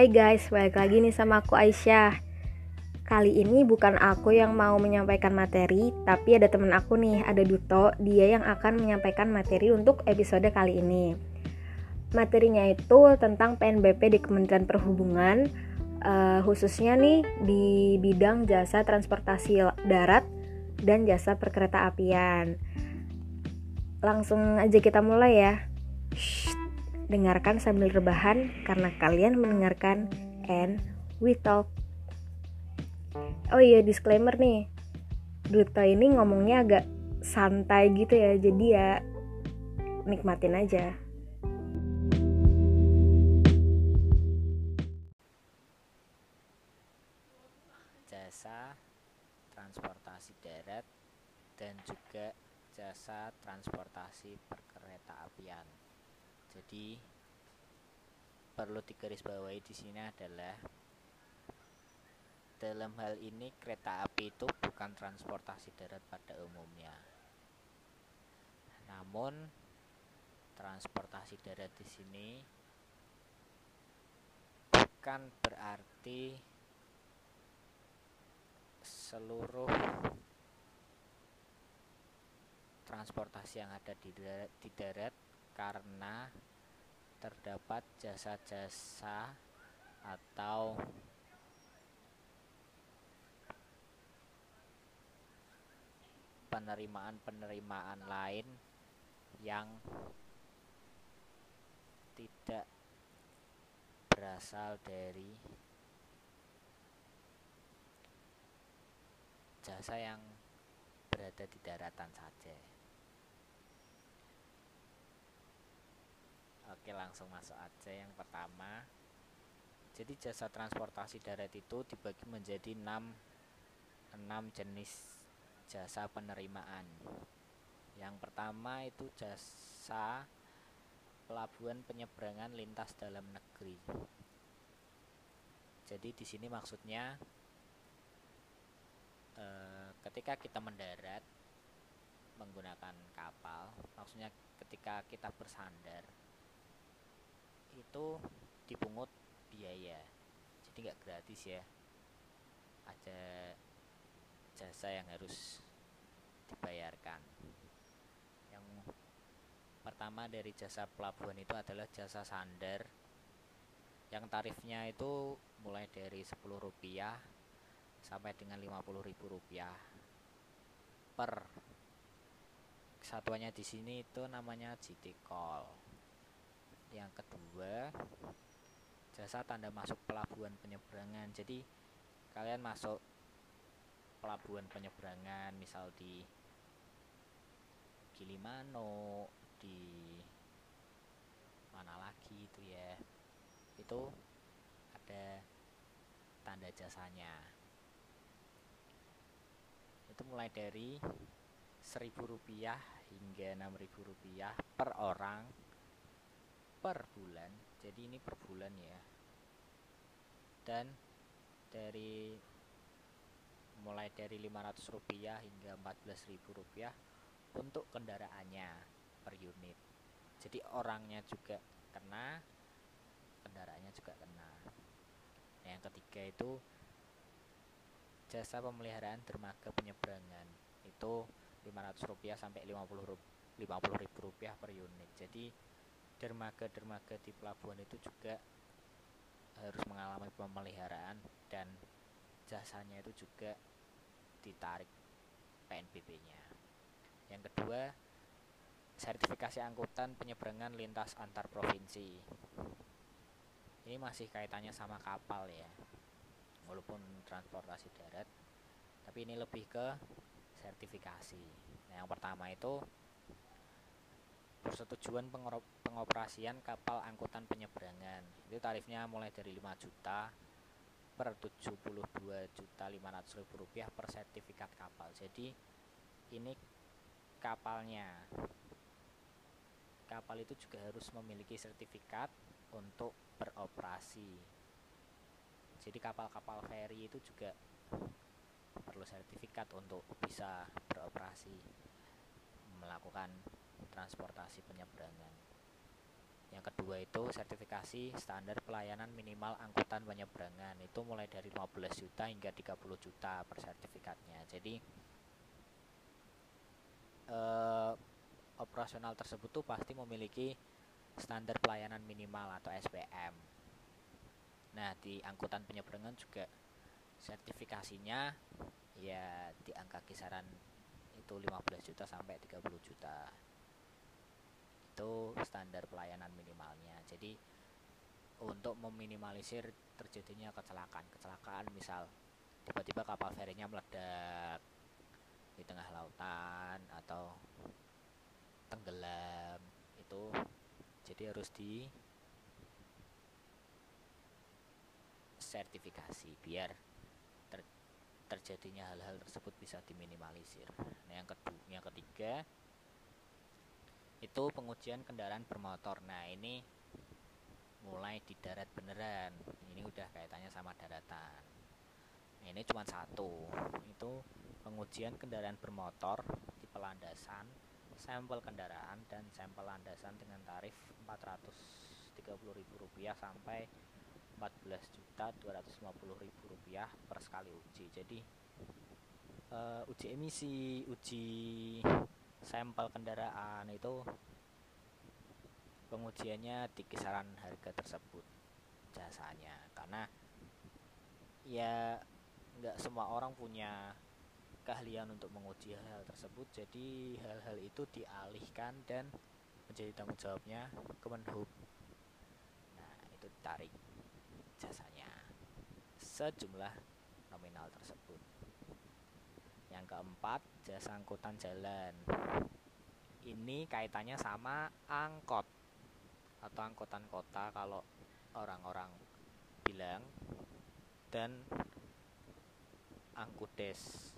Hai guys, balik lagi nih sama aku Aisyah. Kali ini bukan aku yang mau menyampaikan materi Tapi ada temen aku nih, ada Duto. Dia yang akan menyampaikan materi untuk episode kali ini. Materinya itu tentang PNBP di Kementerian Perhubungan uh, Khususnya nih di bidang jasa transportasi darat dan jasa perkereta apian. Langsung aja kita mulai ya. Shh Dengarkan sambil rebahan karena kalian mendengarkan and we talk. Oh iya disclaimer nih. Duto ini ngomongnya agak santai gitu ya. Jadi ya nikmatin aja. Jasa transportasi darat dan juga jasa transportasi perkereta apian. Jadi perlu digarisbawahi di sini adalah dalam hal ini kereta api itu bukan transportasi darat pada umumnya. Namun transportasi darat di sini bukan berarti seluruh transportasi yang ada di darat, di darat karena terdapat jasa-jasa atau penerimaan-penerimaan lain yang tidak berasal dari jasa yang berada di daratan saja. Oke langsung masuk aja yang pertama. Jadi jasa transportasi darat itu dibagi menjadi 6, 6 jenis jasa penerimaan. Yang pertama itu jasa pelabuhan penyeberangan lintas dalam negeri. Jadi di sini maksudnya eh, ketika kita mendarat menggunakan kapal maksudnya ketika kita bersandar itu dipungut biaya. Jadi nggak gratis ya. Ada jasa yang harus dibayarkan. Yang pertama dari jasa pelabuhan itu adalah jasa sandar. Yang tarifnya itu mulai dari 10 rupiah sampai dengan 50 ribu rupiah. Per satuannya di sini itu namanya GT call yang kedua jasa tanda masuk pelabuhan penyeberangan. Jadi kalian masuk pelabuhan penyeberangan misal di Gilimano di mana lagi itu ya. Itu ada tanda jasanya. Itu mulai dari seribu rupiah hingga enam ribu rupiah per orang per bulan. Jadi ini per bulan ya. Dan dari mulai dari 500 rupiah hingga 14.000 rupiah untuk kendaraannya per unit. Jadi orangnya juga kena kendaraannya juga kena. Nah, yang ketiga itu jasa pemeliharaan dermaga penyeberangan. Itu 500 rupiah sampai 50 50 ribu rupiah per unit. Jadi dermaga-dermaga di pelabuhan itu juga harus mengalami pemeliharaan dan jasanya itu juga ditarik PNBP-nya. Yang kedua, sertifikasi angkutan penyeberangan lintas antar provinsi. Ini masih kaitannya sama kapal ya. Walaupun transportasi darat, tapi ini lebih ke sertifikasi. Nah, yang pertama itu persetujuan pengoperasian kapal angkutan penyeberangan. Itu tarifnya mulai dari 5 juta per 72 juta 500 ribu rupiah per sertifikat kapal. Jadi ini kapalnya. Kapal itu juga harus memiliki sertifikat untuk beroperasi. Jadi kapal-kapal feri itu juga perlu sertifikat untuk bisa beroperasi melakukan transportasi penyeberangan yang kedua itu sertifikasi standar pelayanan minimal angkutan penyeberangan. Itu mulai dari 15 juta hingga 30 juta per sertifikatnya. Jadi eh, operasional tersebut tuh pasti memiliki standar pelayanan minimal atau SPM nah di angkutan penyeberangan juga sertifikasinya ya di angka kisaran itu 15 juta sampai 30 juta itu standar pelayanan minimalnya jadi untuk meminimalisir terjadinya kecelakaan kecelakaan misal tiba-tiba kapal ferinya meledak di tengah lautan atau tenggelam itu jadi harus di sertifikasi biar ter, terjadinya hal-hal tersebut bisa diminimalisir. Nah, yang kedua, yang ketiga itu pengujian kendaraan bermotor. Nah ini mulai di darat beneran. Ini udah kaitannya sama daratan. Nah, ini cuma satu. Itu pengujian kendaraan bermotor di pelandasan sampel kendaraan dan sampel landasan dengan tarif Rp430.000 sampai Rp14.250.000 per sekali uji. Jadi uh, uji emisi uji sampel kendaraan itu pengujiannya di kisaran harga tersebut jasanya. Karena ya nggak semua orang punya keahlian untuk menguji hal-hal tersebut. Jadi hal-hal itu dialihkan dan menjadi tanggung jawabnya Kemenhub nah itu tarik jasanya sejumlah nominal tersebut yang keempat jasa angkutan jalan. Ini kaitannya sama angkot atau angkutan kota kalau orang-orang bilang dan angkudes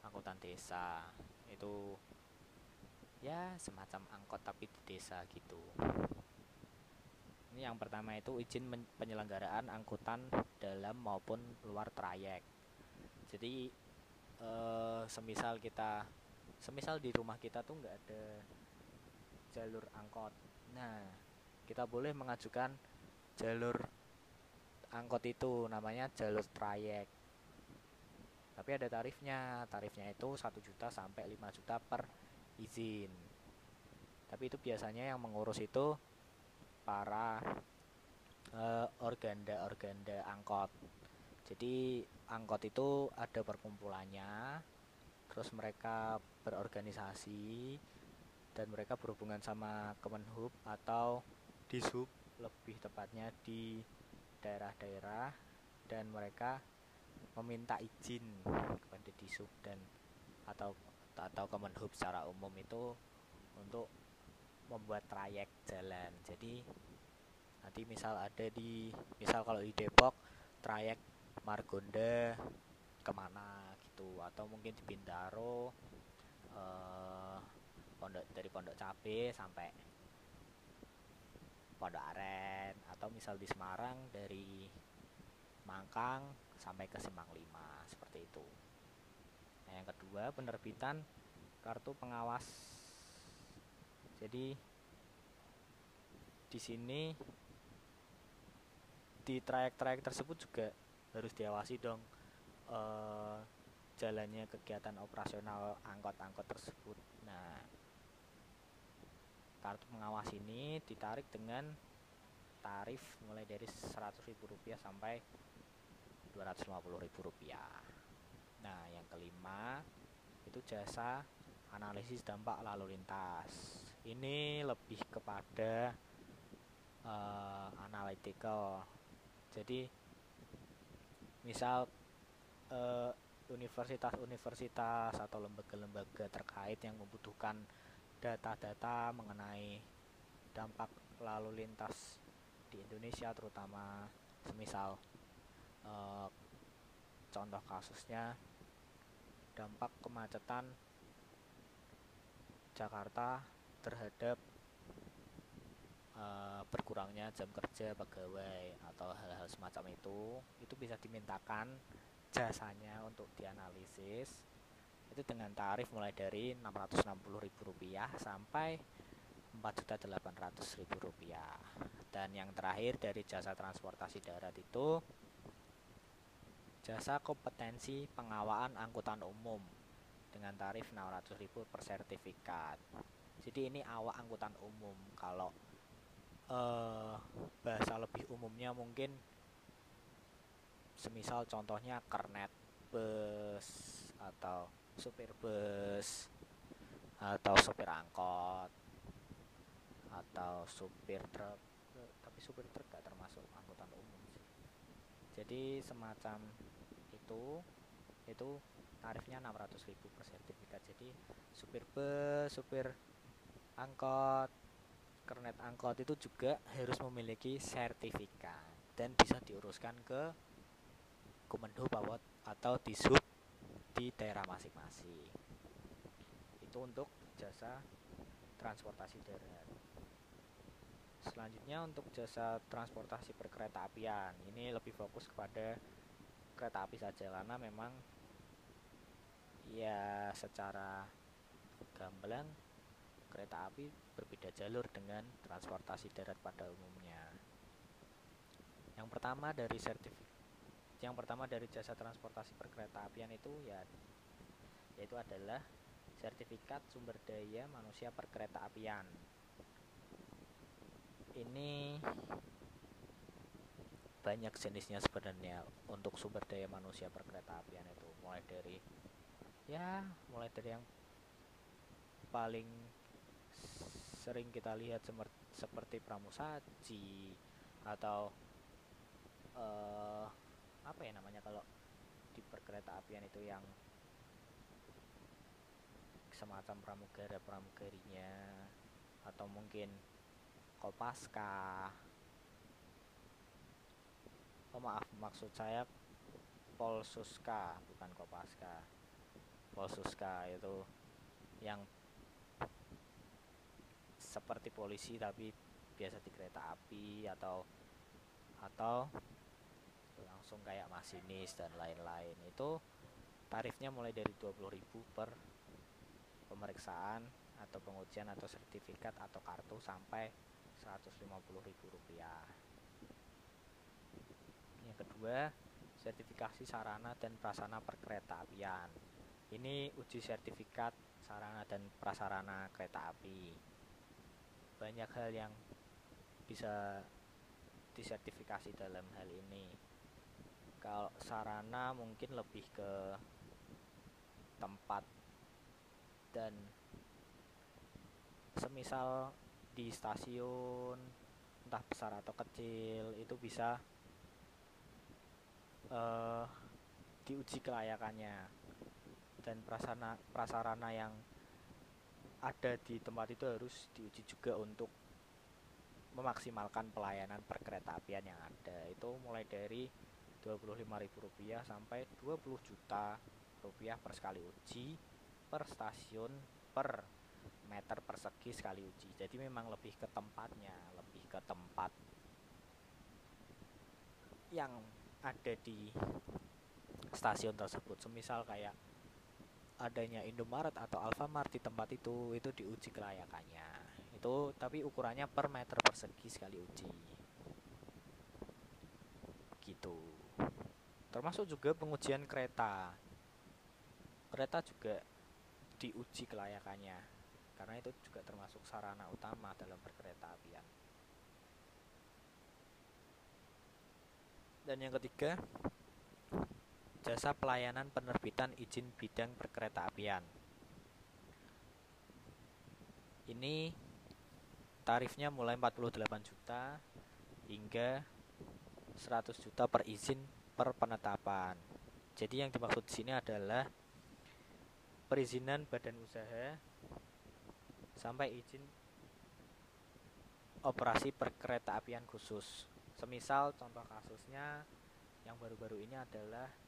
angkutan desa. Itu ya semacam angkot tapi di desa gitu. Ini yang pertama itu izin penyelenggaraan angkutan dalam maupun luar trayek. Jadi uh, semisal kita semisal di rumah kita tuh nggak ada jalur angkot. Nah kita boleh mengajukan jalur angkot itu namanya jalur trayek. Tapi ada tarifnya tarifnya itu 1 juta sampai 5 juta per izin. Tapi itu biasanya yang mengurus itu para uh, organda-organda angkot jadi angkot itu ada perkumpulannya terus mereka berorganisasi dan mereka berhubungan sama Kemenhub atau Dishub lebih tepatnya di daerah-daerah dan mereka meminta izin kepada Dishub dan atau atau Kemenhub secara umum itu untuk membuat trayek jalan. Jadi nanti misal ada di misal kalau di Depok trayek Margonda ke mana gitu atau mungkin di Bintaro eh, pondok dari Pondok Cabe sampai Pondok Aren atau misal di Semarang dari Mangkang sampai ke Simpang 5 seperti itu. Nah, yang kedua penerbitan kartu pengawas. Jadi di sini di trayek-trayek tersebut juga harus diawasi dong uh, jalannya kegiatan operasional angkot-angkot tersebut. Nah, kartu pengawas ini ditarik dengan tarif mulai dari Rp100.000 sampai Rp250.000. Nah, yang kelima itu jasa analisis dampak lalu lintas. Ini lebih kepada uh, analytical. Jadi misal uh, universitas-universitas atau lembaga-lembaga terkait yang membutuhkan data-data mengenai dampak lalu lintas di Indonesia terutama semisal uh, contoh kasusnya dampak kemacetan Jakarta terhadap uh, berkurangnya jam kerja pegawai atau hal-hal semacam itu itu bisa dimintakan jasanya untuk dianalisis. Itu dengan tarif mulai dari Rp660.000 sampai rupiah. Dan yang terakhir dari jasa transportasi darat itu jasa kompetensi pengawaan angkutan umum dengan tarif 600.000 per sertifikat. Jadi ini awak angkutan umum. Kalau eh, bahasa lebih umumnya mungkin semisal contohnya kernet bus atau supir bus atau supir angkot atau supir truk tapi supir truk gak termasuk angkutan umum sih. Jadi semacam itu itu tarifnya 600.000 per sertifikat. Jadi supir bus supir angkot kernet angkot itu juga harus memiliki sertifikat dan bisa diuruskan ke Kemenhub atau di sub di daerah masing-masing. Itu untuk jasa transportasi darat. Selanjutnya untuk jasa transportasi perkereta apian. Ini lebih fokus kepada kereta api saja karena memang ya secara gamblang kereta api berbeda jalur dengan transportasi darat pada umumnya. Yang pertama dari sertifikat yang pertama dari jasa transportasi perkereta apian itu ya yaitu adalah sertifikat sumber daya manusia perkereta apian. Ini banyak jenisnya sebenarnya untuk sumber daya manusia perkereta apian itu mulai dari ya mulai dari yang paling sering kita lihat seperti pramusaji atau uh, apa ya namanya kalau di perkereta apian itu yang semacam pramugara pramugarinya atau mungkin kopaska. Oh maaf maksud saya polsuska bukan kopaska. Polsuska itu yang seperti polisi tapi biasa di kereta api atau atau langsung kayak masinis dan lain-lain. Itu tarifnya mulai dari 20.000 per pemeriksaan atau pengujian atau sertifikat atau kartu sampai 150.000 rupiah. Yang kedua sertifikasi sarana dan prasarana perkereta apian ini uji sertifikat sarana dan prasarana kereta api banyak hal yang bisa disertifikasi dalam hal ini. Kalau sarana mungkin lebih ke tempat dan semisal di stasiun entah besar atau kecil itu bisa uh, diuji kelayakannya. Dan prasarana prasarana yang ada di tempat itu harus diuji juga untuk memaksimalkan pelayanan perkereta apian yang ada. Itu mulai dari Rp25.000 sampai 20 juta rupiah per sekali uji per stasiun per meter persegi sekali uji. Jadi memang lebih ke tempatnya lebih ke tempat yang ada di stasiun tersebut. Semisal kayak adanya Indomaret atau Alfamart di tempat itu itu diuji kelayakannya. Itu tapi ukurannya per meter persegi sekali uji. Gitu. Termasuk juga pengujian kereta. Kereta juga diuji kelayakannya karena itu juga termasuk sarana utama dalam berkereta apian. Dan yang ketiga jasa pelayanan penerbitan izin bidang perkereta apian. Ini tarifnya mulai 48 juta hingga 100 juta per izin per penetapan. Jadi yang dimaksud di sini adalah perizinan badan usaha sampai izin operasi perkereta apian khusus. Semisal contoh kasusnya yang baru-baru ini adalah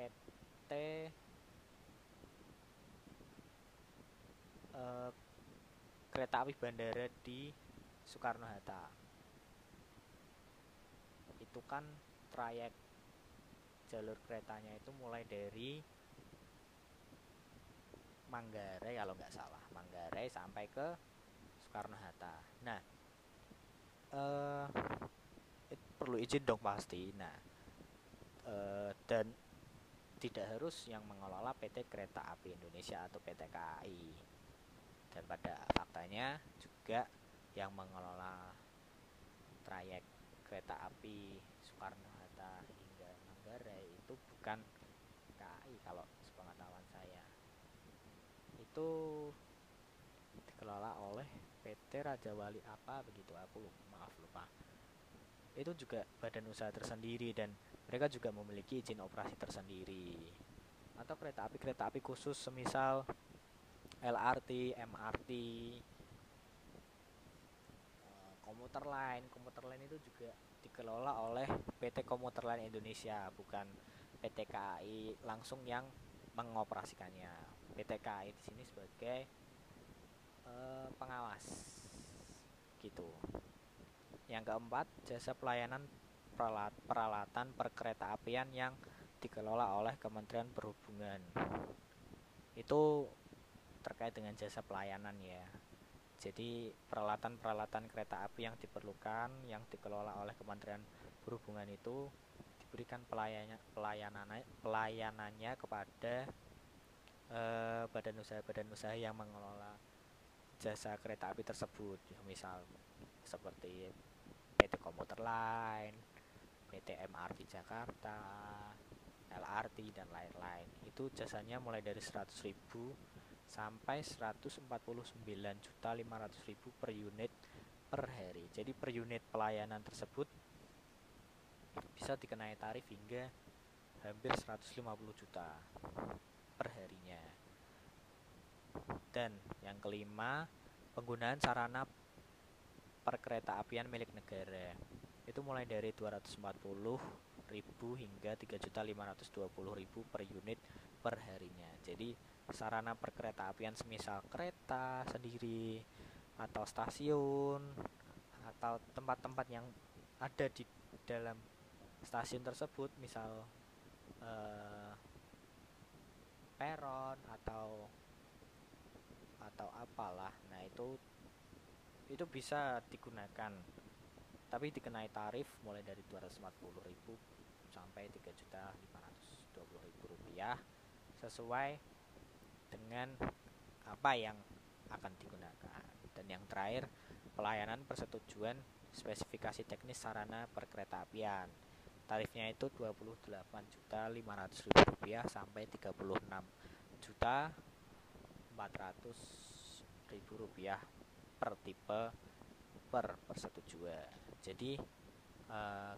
PT uh, kereta api bandara di Soekarno Hatta itu kan trayek jalur keretanya itu mulai dari Manggarai kalau nggak salah Manggarai sampai ke Soekarno Hatta. Nah, uh, perlu izin dong pasti. Nah, uh, dan tidak harus yang mengelola PT Kereta Api Indonesia atau PT KAI. Dan pada faktanya juga yang mengelola trayek kereta api Soekarno Hatta hingga Manggarai itu bukan KAI kalau sepengetahuan saya. Itu dikelola oleh PT Raja Wali apa begitu aku lupa, maaf lupa itu juga badan usaha tersendiri dan mereka juga memiliki izin operasi tersendiri. Atau kereta api kereta api khusus semisal LRT, MRT, eh, komuter lain. Komuter lain itu juga dikelola oleh PT Komuter Lain Indonesia bukan PT KAI langsung yang mengoperasikannya. PT KAI di sini sebagai uh, pengawas. Gitu. Yang keempat, jasa pelayanan peralatan perkereta apian yang dikelola oleh Kementerian Perhubungan. Itu terkait dengan jasa pelayanan ya. Jadi peralatan-peralatan kereta api yang diperlukan yang dikelola oleh Kementerian Perhubungan itu diberikan pelayanannya pelayanannya, pelayanannya kepada eh, badan usaha badan usaha yang mengelola jasa kereta api tersebut misal seperti PT Komuter Line, PT MRT Jakarta, LRT dan lain-lain. Itu jasanya mulai dari 100.000 sampai 149.500.000 per unit per hari. Jadi per unit pelayanan tersebut bisa dikenai tarif hingga hampir 150 juta per harinya. Dan yang kelima, penggunaan sarana perkereta apian milik negara itu mulai dari 240 ribu hingga 3.520 ribu per unit per harinya jadi sarana perkereta apian semisal kereta sendiri atau stasiun atau tempat-tempat yang ada di dalam stasiun tersebut misal eh, peron atau atau apalah. Nah itu itu bisa digunakan tapi dikenai tarif mulai dari 240.000 sampai 3.520.000 rupiah sesuai dengan apa yang akan digunakan. Dan yang terakhir pelayanan persetujuan spesifikasi teknis sarana perkereta apian. Tarifnya itu 28.500.000 rupiah sampai 36 juta 400 ribu rupiah per tipe per persetujuan jadi uh,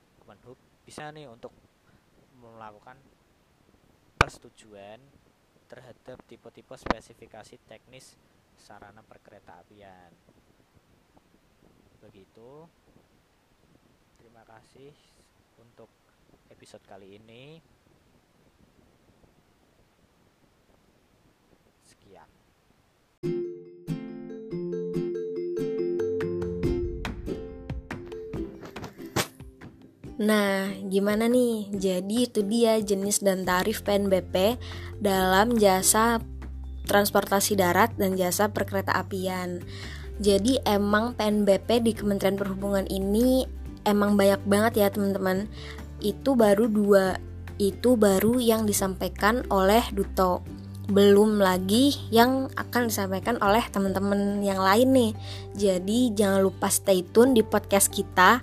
bisa nih untuk melakukan persetujuan terhadap tipe-tipe spesifikasi teknis sarana perkereta apian. Begitu. Terima kasih untuk episode kali ini Nah, gimana nih? Jadi itu dia jenis dan tarif PNBP dalam jasa transportasi darat dan jasa perkereta apian. Jadi emang PNBP di Kementerian Perhubungan ini emang banyak banget ya teman-teman. Itu baru dua, itu baru yang disampaikan oleh Duto. Belum lagi yang akan disampaikan oleh teman-teman yang lain nih. Jadi jangan lupa stay tune di podcast kita